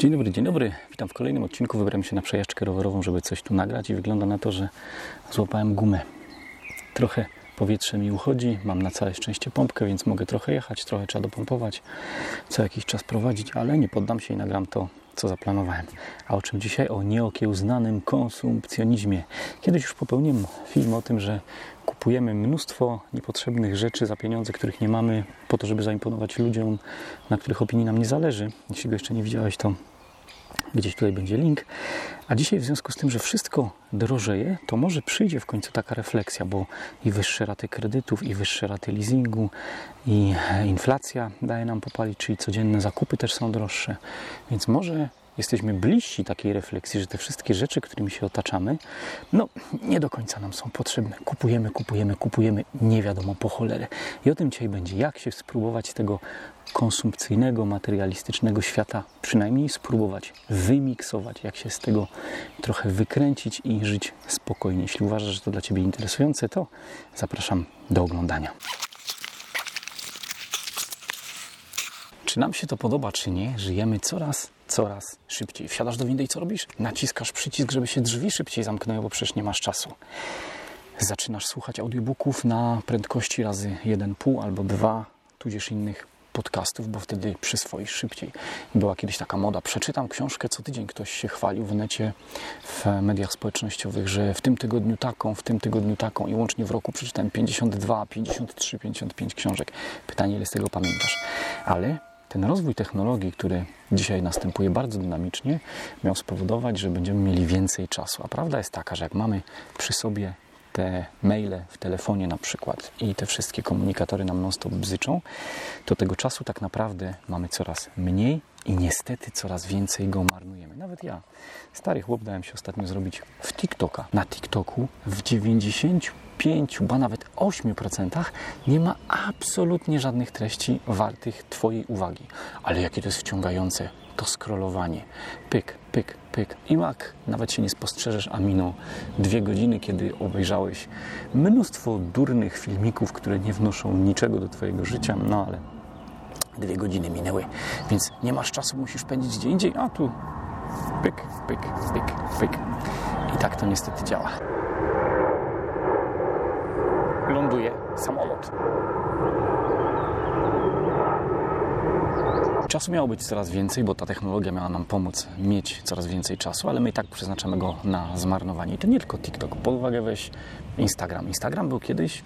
Dzień dobry, dzień dobry. Witam w kolejnym odcinku. Wybrałem się na przejażdżkę rowerową, żeby coś tu nagrać i wygląda na to, że złapałem gumę. Trochę powietrze mi uchodzi, mam na całe szczęście pompkę, więc mogę trochę jechać, trochę trzeba dopompować, co jakiś czas prowadzić, ale nie poddam się i nagram to, co zaplanowałem. A o czym dzisiaj? O nieokiełznanym konsumpcjonizmie. Kiedyś już popełniłem film o tym, że kupujemy mnóstwo niepotrzebnych rzeczy za pieniądze, których nie mamy, po to, żeby zaimponować ludziom, na których opinii nam nie zależy. Jeśli go jeszcze nie widziałeś, to Gdzieś tutaj będzie link. A dzisiaj w związku z tym, że wszystko drożeje, to może przyjdzie w końcu taka refleksja, bo i wyższe raty kredytów, i wyższe raty leasingu, i inflacja daje nam popalić, czyli codzienne zakupy też są droższe. Więc może jesteśmy bliżsi takiej refleksji, że te wszystkie rzeczy, którymi się otaczamy, no nie do końca nam są potrzebne. Kupujemy, kupujemy, kupujemy, nie wiadomo po cholerę. I o tym dzisiaj będzie, jak się spróbować tego konsumpcyjnego, materialistycznego świata przynajmniej spróbować wymiksować, jak się z tego trochę wykręcić i żyć spokojnie. Jeśli uważasz, że to dla Ciebie interesujące, to zapraszam do oglądania. Czy nam się to podoba, czy nie, żyjemy coraz, coraz szybciej. Wsiadasz do windy i co robisz? Naciskasz przycisk, żeby się drzwi szybciej zamknęły, bo przecież nie masz czasu. Zaczynasz słuchać audiobooków na prędkości razy 1,5 albo 2, tudzież innych podcastów, bo wtedy przyswoisz szybciej. Była kiedyś taka moda, przeczytam książkę co tydzień. Ktoś się chwalił w necie, w mediach społecznościowych, że w tym tygodniu taką, w tym tygodniu taką i łącznie w roku przeczytałem 52, 53, 55 książek. Pytanie, ile z tego pamiętasz? Ale ten rozwój technologii, który dzisiaj następuje bardzo dynamicznie, miał spowodować, że będziemy mieli więcej czasu. A prawda jest taka, że jak mamy przy sobie te maile w telefonie na przykład i te wszystkie komunikatory nam non-stop bzyczą, to tego czasu tak naprawdę mamy coraz mniej i niestety coraz więcej go marnujemy. Nawet ja, stary chłop, dałem się ostatnio zrobić w TikToka. Na TikToku w 95, ba nawet 8% nie ma absolutnie żadnych treści wartych Twojej uwagi. Ale jakie to jest wciągające to scrollowanie. Pyk, pyk, pyk. I mak, nawet się nie spostrzeżesz, a minął dwie godziny, kiedy obejrzałeś mnóstwo durnych filmików, które nie wnoszą niczego do Twojego życia, no ale dwie godziny minęły, więc nie masz czasu, musisz pędzić gdzie indziej, a tu pyk, pyk, pyk, pyk. I tak to niestety działa. Samolot. Czasu miało być coraz więcej, bo ta technologia miała nam pomóc mieć coraz więcej czasu, ale my i tak przeznaczamy go na zmarnowanie. I to nie tylko TikTok. Pod uwagę weź Instagram. Instagram był kiedyś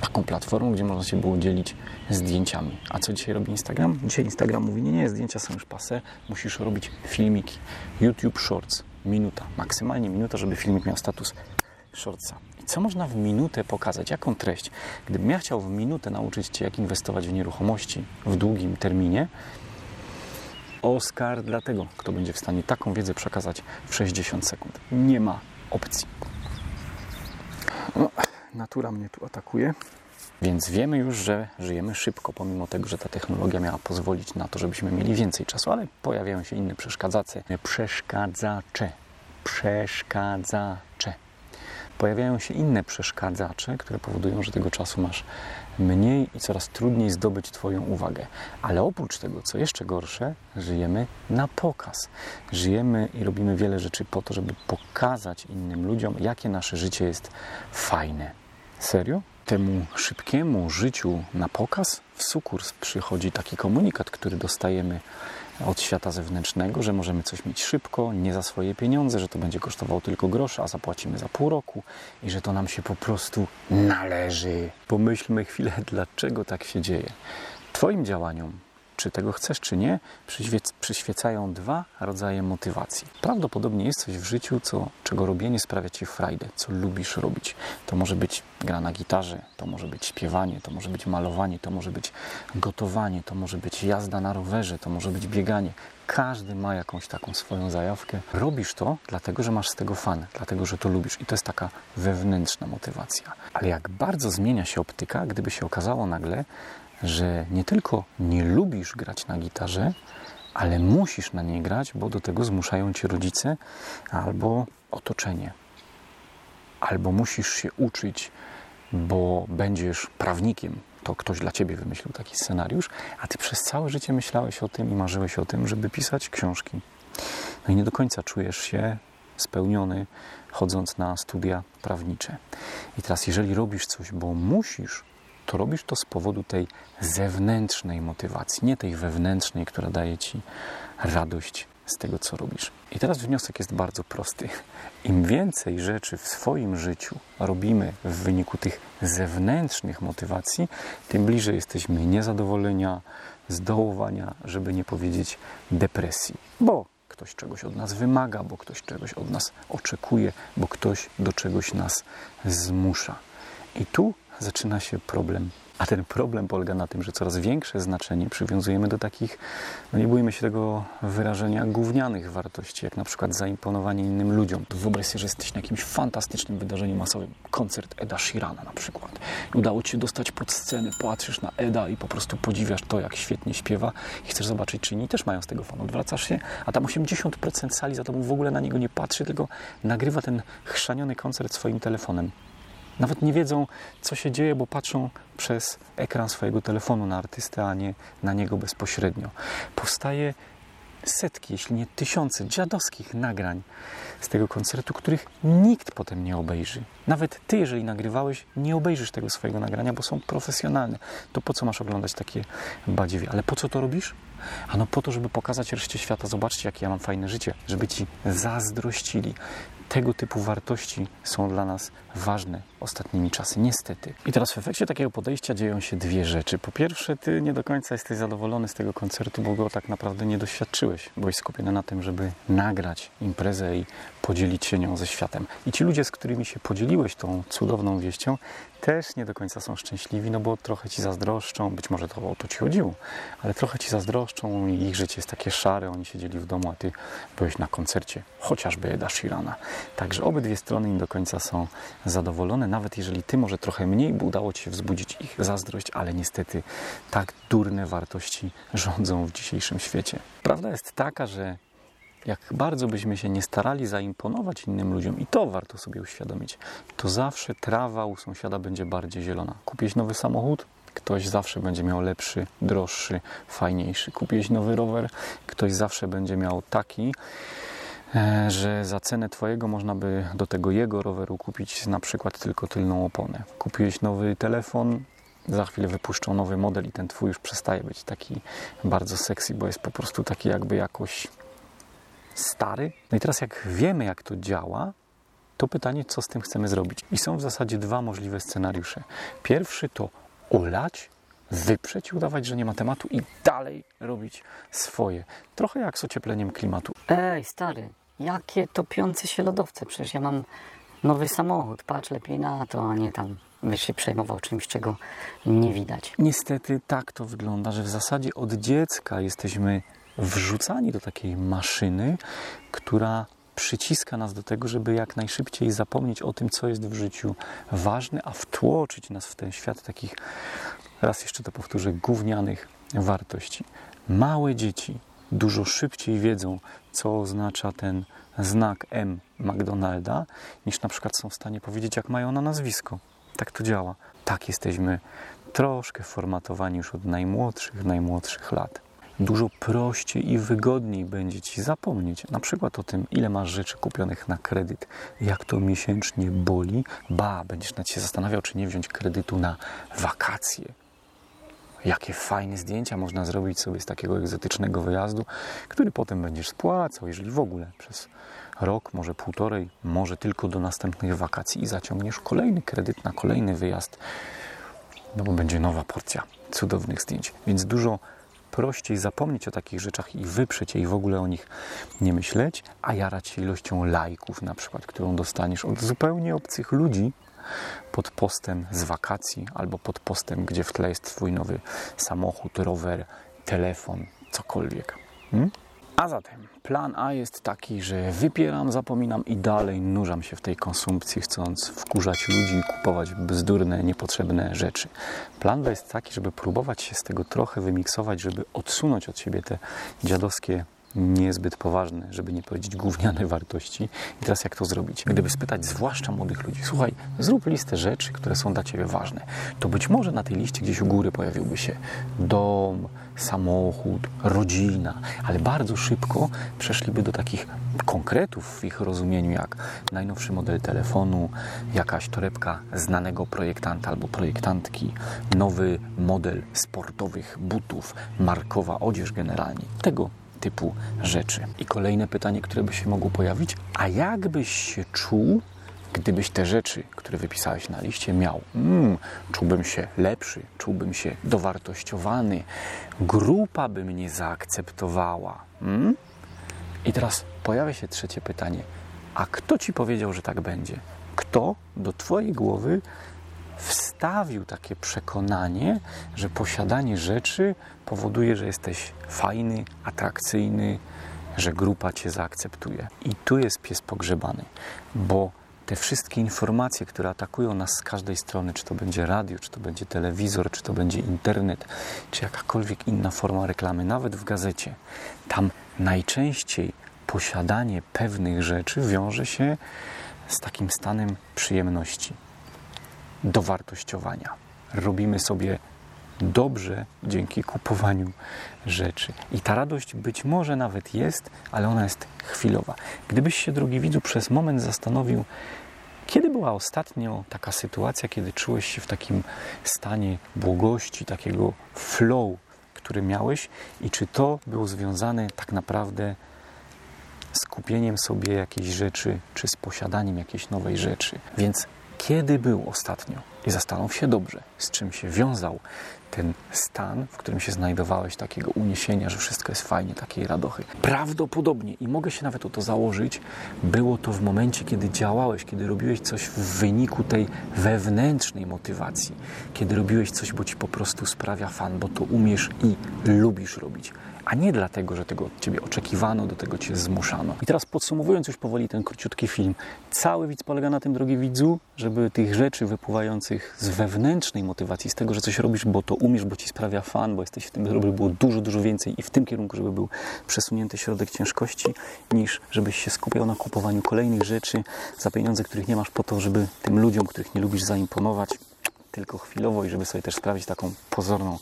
taką platformą, gdzie można się było dzielić zdjęciami. A co dzisiaj robi Instagram? Dzisiaj Instagram mówi, nie, nie, zdjęcia są już pase, musisz robić filmiki. YouTube Shorts, minuta, maksymalnie minuta, żeby filmik miał status shortsa. I co można w minutę pokazać? Jaką treść? Gdybym ja chciał w minutę nauczyć Cię, jak inwestować w nieruchomości w długim terminie, Oscar dla tego, kto będzie w stanie taką wiedzę przekazać w 60 sekund. Nie ma opcji. No, natura mnie tu atakuje. Więc wiemy już, że żyjemy szybko, pomimo tego, że ta technologia miała pozwolić na to, żebyśmy mieli więcej czasu, ale pojawiają się inne przeszkadzacze. Przeszkadzacze. Przeszkadzacze. Pojawiają się inne przeszkadzacze, które powodują, że tego czasu masz mniej i coraz trudniej zdobyć Twoją uwagę. Ale oprócz tego, co jeszcze gorsze, żyjemy na pokaz. Żyjemy i robimy wiele rzeczy po to, żeby pokazać innym ludziom, jakie nasze życie jest fajne. Serio? Temu szybkiemu życiu na pokaz w sukurs przychodzi taki komunikat, który dostajemy od świata zewnętrznego, że możemy coś mieć szybko, nie za swoje pieniądze, że to będzie kosztowało tylko grosze, a zapłacimy za pół roku i że to nam się po prostu należy. Pomyślmy chwilę, dlaczego tak się dzieje. Twoim działaniom czy tego chcesz, czy nie, przyświecają dwa rodzaje motywacji. Prawdopodobnie jest coś w życiu, co, czego robienie sprawia Ci frajdę, co lubisz robić. To może być gra na gitarze, to może być śpiewanie, to może być malowanie, to może być gotowanie, to może być jazda na rowerze, to może być bieganie. Każdy ma jakąś taką swoją zajawkę. Robisz to dlatego, że masz z tego fan, dlatego, że to lubisz. I to jest taka wewnętrzna motywacja. Ale jak bardzo zmienia się optyka, gdyby się okazało nagle, że nie tylko nie lubisz grać na gitarze, ale musisz na niej grać, bo do tego zmuszają cię rodzice albo otoczenie. Albo musisz się uczyć, bo będziesz prawnikiem. To ktoś dla ciebie wymyślił taki scenariusz, a ty przez całe życie myślałeś o tym i marzyłeś o tym, żeby pisać książki, No i nie do końca czujesz się spełniony, chodząc na studia prawnicze. I teraz, jeżeli robisz coś, bo musisz, to robisz to z powodu tej zewnętrznej motywacji, nie tej wewnętrznej, która daje ci radość z tego, co robisz. I teraz wniosek jest bardzo prosty. Im więcej rzeczy w swoim życiu robimy w wyniku tych zewnętrznych motywacji, tym bliżej jesteśmy niezadowolenia, zdołowania, żeby nie powiedzieć depresji. Bo ktoś czegoś od nas wymaga, bo ktoś czegoś od nas oczekuje, bo ktoś do czegoś nas zmusza. I tu zaczyna się problem a ten problem polega na tym, że coraz większe znaczenie przywiązujemy do takich, no nie bójmy się tego wyrażenia, gównianych wartości, jak na przykład zaimponowanie innym ludziom. Wyobraź sobie, że jesteś na jakimś fantastycznym wydarzeniu masowym, koncert Eda Sheerana na przykład. Udało Ci się dostać pod scenę, patrzysz na Eda i po prostu podziwiasz to, jak świetnie śpiewa i chcesz zobaczyć, czy inni też mają z tego fan. Odwracasz się, a tam 80% sali za tobą w ogóle na niego nie patrzy, tylko nagrywa ten chrzaniony koncert swoim telefonem. Nawet nie wiedzą, co się dzieje, bo patrzą przez ekran swojego telefonu na artystę, a nie na niego bezpośrednio. Powstaje setki, jeśli nie tysiące dziadowskich nagrań z tego koncertu, których nikt potem nie obejrzy. Nawet ty, jeżeli nagrywałeś, nie obejrzysz tego swojego nagrania, bo są profesjonalne. To po co masz oglądać takie badziewie? Ale po co to robisz? Ano po to, żeby pokazać reszcie świata, zobaczcie, jakie ja mam fajne życie, żeby ci zazdrościli tego typu wartości są dla nas ważne ostatnimi czasy, niestety. I teraz w efekcie takiego podejścia dzieją się dwie rzeczy. Po pierwsze, ty nie do końca jesteś zadowolony z tego koncertu, bo go tak naprawdę nie doświadczyłeś. Byłeś skupiony na tym, żeby nagrać imprezę i podzielić się nią ze światem. I ci ludzie, z którymi się podzieliłeś tą cudowną wieścią, też nie do końca są szczęśliwi, no bo trochę ci zazdroszczą, być może to o to ci chodziło, ale trochę ci zazdroszczą i ich życie jest takie szare, oni siedzieli w domu, a ty byłeś na koncercie, chociażby Eda Shirana. Także obydwie strony nie do końca są zadowolone, nawet jeżeli ty może trochę mniej, bo udało ci się wzbudzić ich zazdrość, ale niestety tak durne wartości rządzą w dzisiejszym świecie. Prawda jest taka, że jak bardzo byśmy się nie starali zaimponować innym ludziom, i to warto sobie uświadomić, to zawsze trawa u sąsiada będzie bardziej zielona. Kupiłeś nowy samochód? Ktoś zawsze będzie miał lepszy, droższy, fajniejszy. Kupiłeś nowy rower? Ktoś zawsze będzie miał taki, e, że za cenę Twojego można by do tego jego roweru kupić na przykład tylko tylną oponę. Kupiłeś nowy telefon, za chwilę wypuszczą nowy model i ten Twój już przestaje być taki bardzo sexy, bo jest po prostu taki jakby jakoś stary. No i teraz jak wiemy, jak to działa, to pytanie, co z tym chcemy zrobić. I są w zasadzie dwa możliwe scenariusze. Pierwszy to ulać, wyprzeć, udawać, że nie ma tematu i dalej robić swoje. Trochę jak z ociepleniem klimatu. Ej, stary, jakie topiące się lodowce? Przecież ja mam nowy samochód. Patrz lepiej na to, a nie tam byś się przejmował czymś, czego nie widać. Niestety tak to wygląda, że w zasadzie od dziecka jesteśmy wrzucani do takiej maszyny, która przyciska nas do tego, żeby jak najszybciej zapomnieć o tym, co jest w życiu ważne, a wtłoczyć nas w ten świat takich, raz jeszcze to powtórzę, gównianych wartości. Małe dzieci dużo szybciej wiedzą, co oznacza ten znak M McDonalda, niż na przykład są w stanie powiedzieć, jak mają na nazwisko. Tak to działa. Tak jesteśmy troszkę formatowani już od najmłodszych, najmłodszych lat dużo prościej i wygodniej będzie Ci zapomnieć na przykład o tym, ile masz rzeczy kupionych na kredyt, jak to miesięcznie boli, ba, będziesz nawet się zastanawiał, czy nie wziąć kredytu na wakacje. Jakie fajne zdjęcia można zrobić sobie z takiego egzotycznego wyjazdu, który potem będziesz spłacał, jeżeli w ogóle przez rok, może półtorej, może tylko do następnych wakacji i zaciągniesz kolejny kredyt na kolejny wyjazd, no bo będzie nowa porcja cudownych zdjęć. Więc dużo prościej zapomnieć o takich rzeczach i wyprzeć je i w ogóle o nich nie myśleć, a jarać się ilością lajków na przykład, którą dostaniesz od zupełnie obcych ludzi pod postem z wakacji albo pod postem, gdzie w tle jest Twój nowy samochód, rower, telefon, cokolwiek. Hmm? A zatem plan A jest taki, że wypieram, zapominam i dalej nurzam się w tej konsumpcji, chcąc wkurzać ludzi i kupować bzdurne, niepotrzebne rzeczy. Plan B jest taki, żeby próbować się z tego trochę wymiksować, żeby odsunąć od siebie te dziadowskie niezbyt poważne, żeby nie powiedzieć gówniane wartości. I teraz jak to zrobić? Gdyby spytać zwłaszcza młodych ludzi, słuchaj, zrób listę rzeczy, które są dla Ciebie ważne, to być może na tej liście gdzieś u góry pojawiłby się dom, samochód, rodzina, ale bardzo szybko przeszliby do takich konkretów w ich rozumieniu, jak najnowszy model telefonu, jakaś torebka znanego projektanta albo projektantki, nowy model sportowych butów, markowa odzież generalnie. Tego typu rzeczy. I kolejne pytanie, które by się mogło pojawić, a jak byś się czuł, gdybyś te rzeczy, które wypisałeś na liście, miał? Mm, czułbym się lepszy, czułbym się dowartościowany, grupa by mnie zaakceptowała. Mm? I teraz pojawia się trzecie pytanie. A kto ci powiedział, że tak będzie? Kto do twojej głowy wstawił takie przekonanie, że posiadanie rzeczy powoduje, że jesteś fajny, atrakcyjny, że grupa cię zaakceptuje. I tu jest pies pogrzebany, bo te wszystkie informacje, które atakują nas z każdej strony, czy to będzie radio, czy to będzie telewizor, czy to będzie internet, czy jakakolwiek inna forma reklamy, nawet w gazecie, tam najczęściej posiadanie pewnych rzeczy wiąże się z takim stanem przyjemności, dowartościowania. Robimy sobie dobrze dzięki kupowaniu rzeczy. I ta radość być może nawet jest, ale ona jest chwilowa. Gdybyś się, drogi widzu, przez moment zastanowił, kiedy była ostatnio taka sytuacja, kiedy czułeś się w takim stanie błogości, takiego flow, który miałeś, i czy to było związane tak naprawdę z kupieniem sobie jakiejś rzeczy, czy z posiadaniem jakiejś nowej rzeczy. Więc kiedy był ostatnio? I zastanów się dobrze, z czym się wiązał ten stan, w którym się znajdowałeś, takiego uniesienia, że wszystko jest fajnie, takiej radochy. Prawdopodobnie, i mogę się nawet o to założyć, było to w momencie, kiedy działałeś, kiedy robiłeś coś w wyniku tej wewnętrznej motywacji, kiedy robiłeś coś, bo ci po prostu sprawia fan, bo to umiesz i lubisz robić a nie dlatego, że tego od ciebie oczekiwano, do tego cię zmuszano. I teraz podsumowując już powoli ten króciutki film, cały widz polega na tym, drogi widzu, żeby tych rzeczy wypływających z wewnętrznej motywacji, z tego, że coś robisz, bo to umiesz, bo ci sprawia fan, bo jesteś w tym dobry, było dużo, dużo więcej i w tym kierunku, żeby był przesunięty środek ciężkości, niż żebyś się skupiał na kupowaniu kolejnych rzeczy za pieniądze, których nie masz po to, żeby tym ludziom, których nie lubisz, zaimponować tylko chwilowo i żeby sobie też sprawić taką pozorną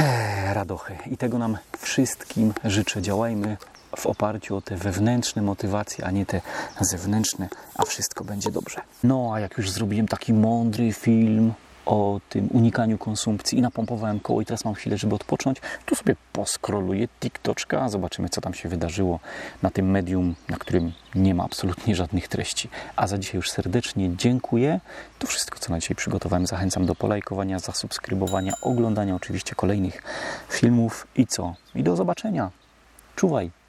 Eee, radochy. I tego nam wszystkim życzę. Działajmy w oparciu o te wewnętrzne motywacje, a nie te zewnętrzne, a wszystko będzie dobrze. No, a jak już zrobiłem taki mądry film o tym unikaniu konsumpcji i napompowałem koło i teraz mam chwilę, żeby odpocząć, to sobie poskroluję TikToczka, zobaczymy, co tam się wydarzyło na tym medium, na którym nie ma absolutnie żadnych treści. A za dzisiaj już serdecznie dziękuję. To wszystko, co na dzisiaj przygotowałem. Zachęcam do polajkowania, zasubskrybowania, oglądania oczywiście kolejnych filmów i co? I do zobaczenia. Czuwaj!